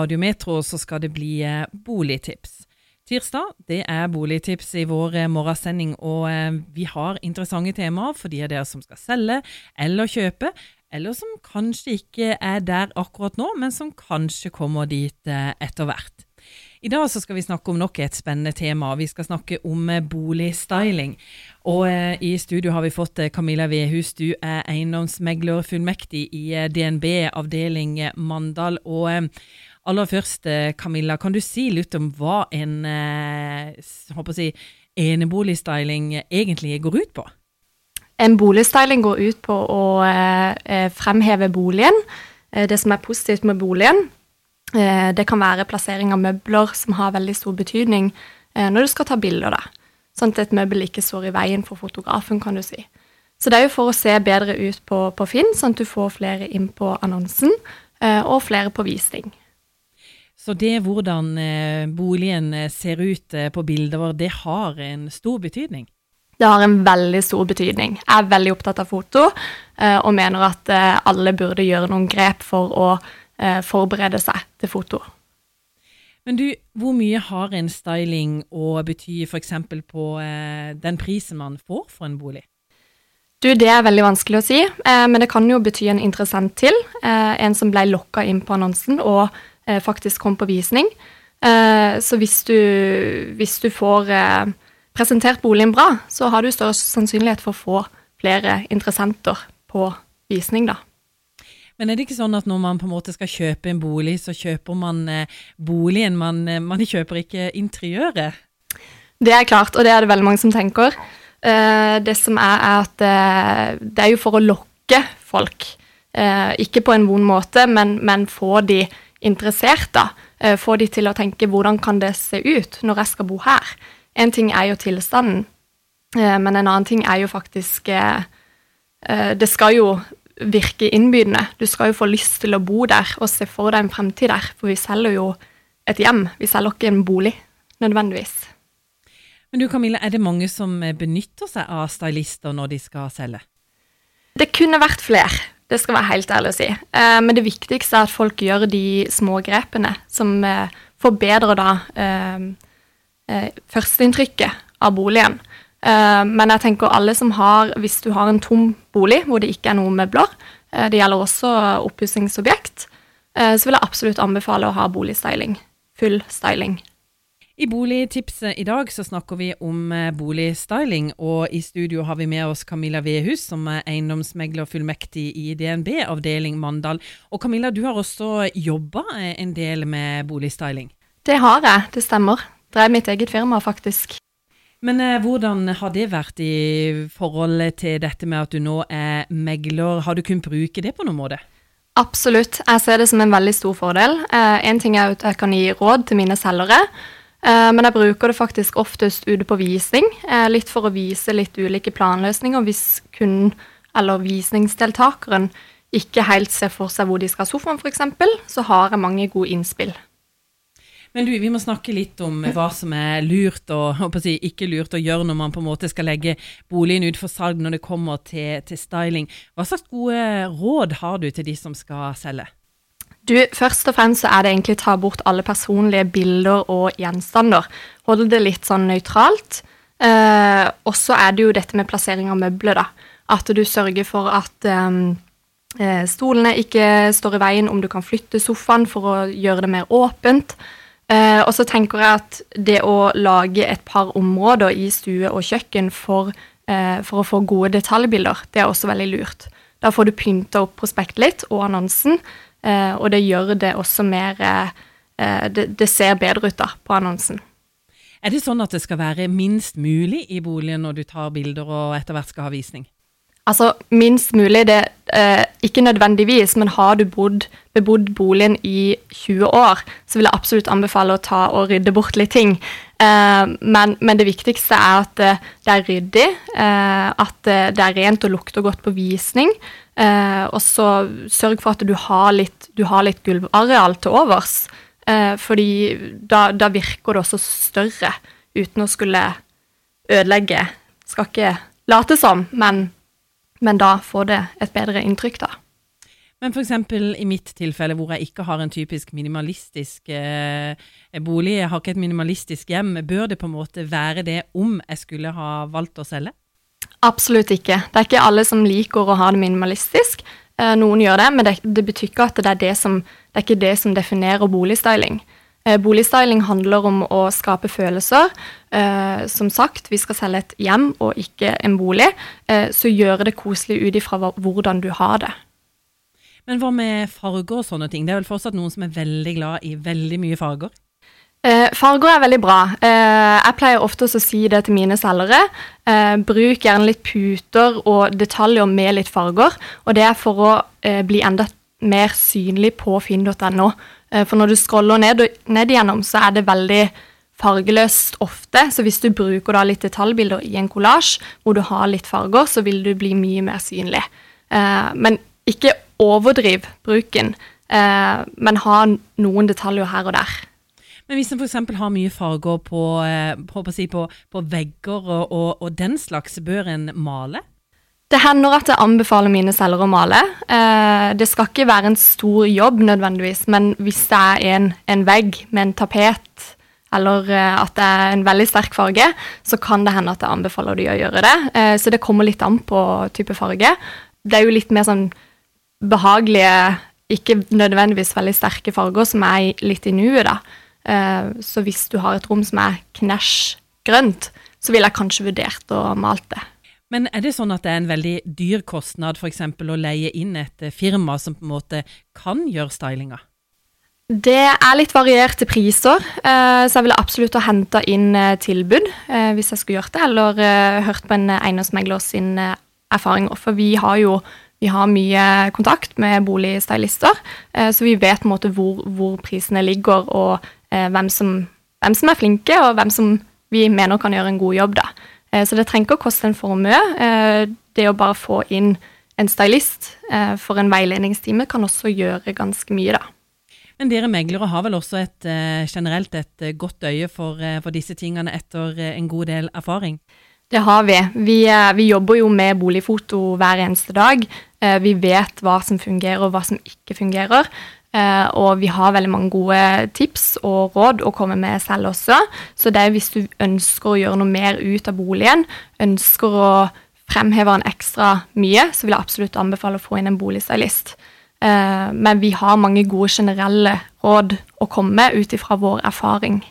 Radiometro så skal det bli eh, boligtips. Tirsdag det er boligtips i vår eh, morgensending, og eh, vi har interessante temaer for de av dere som skal selge eller kjøpe, eller som kanskje ikke er der akkurat nå, men som kanskje kommer dit etter hvert. I dag skal vi snakke om nok et spennende tema. Vi skal snakke om boligstyling. Og i studio har vi fått Camilla Vedhus, du er eiendomsmeglerfullmektig i DNB avdeling Mandal. og Aller først, eh, Camilla, kan du si litt om hva en eh, si, eneboligstyling egentlig går ut på? En boligstyling går ut på å eh, fremheve boligen, eh, det som er positivt med boligen. Eh, det kan være plassering av møbler som har veldig stor betydning eh, når du skal ta bilder. Da. Sånn at et møbel ikke står i veien for fotografen, kan du si. Så det er jo for å se bedre ut på, på Finn, sånn at du får flere inn på annonsen, og flere på visning. Så det hvordan eh, boligen eh, ser ut eh, på bildet vårt, det har en stor betydning? Det har en veldig stor betydning. Jeg er veldig opptatt av foto, og mener at alle burde gjøre noen grep for å forberede seg til foto. Men du, hvor mye har en styling å bety f.eks. på den prisen man får for en bolig? Du, Det er veldig vanskelig å si, men det kan jo bety en interessent til. en som ble lokka inn på annonsen og Eh, faktisk kom på visning. Eh, så hvis du, hvis du får eh, presentert boligen bra, så har du større sannsynlighet for å få flere interessenter på visning, da. Men er det ikke sånn at når man på en måte skal kjøpe en bolig, så kjøper man boligen, man, man kjøper ikke interiøret? Det er klart, og det er det veldig mange som tenker. Det som er, er at det er jo for å lokke folk. Ikke på en vond måte, men, men få de interessert, da. Eh, få de til å tenke hvordan kan det se ut når jeg skal bo her. En ting er jo tilstanden, eh, men en annen ting er jo faktisk eh, Det skal jo virke innbydende. Du skal jo få lyst til å bo der og se for deg en fremtid der. For vi selger jo et hjem, vi selger ikke en bolig nødvendigvis. Men du Camilla, er det mange som benytter seg av stylister når de skal selge? Det kunne vært flere. Det skal være helt ærlig å si. Eh, men det viktigste er at folk gjør de små grepene som eh, forbedrer da eh, førsteinntrykket av boligen. Eh, men jeg tenker alle som har Hvis du har en tom bolig hvor det ikke er noen møbler, eh, det gjelder også oppussingsobjekt, så vil jeg absolutt anbefale å ha boligstyling. Full styling. I Boligtipset i dag så snakker vi om eh, boligstyling, og i studio har vi med oss Camilla Vedhus, som er eiendomsmegler fullmektig i DNB avdeling Mandal. Og Camilla, du har også jobba eh, en del med boligstyling? Det har jeg, det stemmer. Drev mitt eget firma, faktisk. Men eh, hvordan har det vært i forhold til dette med at du nå er megler? Har du kunnet bruke det på noen måte? Absolutt, jeg ser det som en veldig stor fordel. Eh, en ting er at jeg kan gi råd til mine selgere. Eh, men jeg bruker det faktisk oftest ute på visning, eh, litt for å vise litt ulike planløsninger hvis kunden eller visningsdeltakeren ikke helt ser for seg hvor de skal ha sofaen f.eks., så har jeg mange gode innspill. Men du, vi må snakke litt om hva som er lurt og si, ikke lurt å gjøre når man på en måte skal legge boligen ut for salg når det kommer til, til styling. Hva slags gode råd har du til de som skal selge? Du, Først og fremst så er det egentlig ta bort alle personlige bilder og gjenstander. Hold det litt sånn nøytralt. Eh, og så er det jo dette med plassering av møbler, da. At du sørger for at eh, stolene ikke står i veien, om du kan flytte sofaen for å gjøre det mer åpent. Eh, og så tenker jeg at det å lage et par områder i stue og kjøkken for, eh, for å få gode detaljbilder, det er også veldig lurt. Da får du pynta opp prospektet litt og annonsen, Eh, og det gjør det også mer eh, det, det, ser bedre ut da på annonsen. Er det sånn at det skal være minst mulig i boligen når du tar bilder og etter hvert skal ha visning? Altså, minst mulig, det eh, ikke nødvendigvis, men har du bodd, bebodd boligen i 20 år, så vil jeg absolutt anbefale å ta og rydde bort litt ting. Eh, men, men, det viktigste er at det, det er ryddig, eh, at det er rent og lukter godt på visning. Eh, og så sørg for at du har litt, du har litt gulvareal til overs. Eh, fordi da, da, virker det også større, uten å skulle ødelegge. Skal ikke late som, men, men da får det et bedre inntrykk, da. Men f.eks. i mitt tilfelle, hvor jeg ikke har en typisk minimalistisk eh, bolig, jeg har ikke et minimalistisk hjem, bør det på en måte være det om jeg skulle ha valgt å selge? Absolutt ikke. Det er ikke alle som liker å ha det minimalistisk. Eh, noen gjør det, men det, det, betyr ikke at det er, det som, det er ikke det som definerer boligstyling. Eh, boligstyling handler om å skape følelser. Eh, som sagt, vi skal selge et hjem og ikke en bolig. Eh, så gjøre det koselig ut ifra hvordan du har det. Men hva med farger og sånne ting? Det er vel fortsatt noen som er veldig glad i veldig mye farger? Eh, farger er veldig bra. Eh, jeg pleier ofte å si det til mine selgere. Eh, bruk gjerne litt puter og detaljer med litt farger. Og det er for å eh, bli enda mer synlig på finn.no. Eh, for når du scroller ned, ned, igjennom, så er det veldig fargeløst ofte. Så hvis du bruker da litt detaljbilder i en kollasj hvor du har litt farger, så vil du bli mye mer synlig. Eh, men ikke overdriv bruken, eh, men ha noen detaljer her og der. Men hvis en f.eks. har mye farger på, på, på, på, på vegger og, og, og, den slags, bør en male? Det hender at jeg anbefaler mine selgere å male. Eh, det skal ikke være en stor jobb nødvendigvis, men hvis det er en, en vegg med en tapet, eller eh, at det er en veldig sterk farge, så kan det hende at jeg anbefaler de å gjøre det. Eh, så det kommer litt an på type farge. Det er jo litt mer sånn behagelige, ikke nødvendigvis veldig sterke farger som er litt i nuet, da. Eh, så hvis du har et rom som er knæsj grønt, så ville jeg kanskje vurdert å malt det. Men er det sånn at det er en veldig dyr kostnad f.eks. å leie inn et eh, firma som på en måte kan gjøre stylinga? Det er litt varierte priser, eh, så jeg ville absolutt ha henta inn tilbud hvis jeg skulle gjort det, eller hørt på en eiendomsmegler sin erfaring. For vi har jo vi har mye kontakt med boligstylister, eh, så vi vet på en måte hvor, hvor prisene ligger, og eh, hvem som, hvem, som, er flinke, og hvem som vi mener kan gjøre en god jobb. Da. Eh, så det trenger ikke å koste en formue. Det å bare få inn en stylist for en veiledningstime kan også gjøre ganske mye, da. Men dere meglere har vel også et, generelt et godt øye for, for disse tingene etter en god del erfaring? Det har vi. vi. Eh, vi. jobber jo med boligfoto hver eneste dag. Eh, vi vet hva som fungerer og hva som ikke fungerer. Eh, og vi har veldig mange gode tips og råd å komme med selv også. Så det er hvis du ønsker å gjøre noe mer ut av boligen, ønsker å fremheve den ekstra mye, så vil jeg absolutt anbefale å få inn en boligstylist. Men vi har mange gode generelle råd å komme med ut ifra vår erfaring.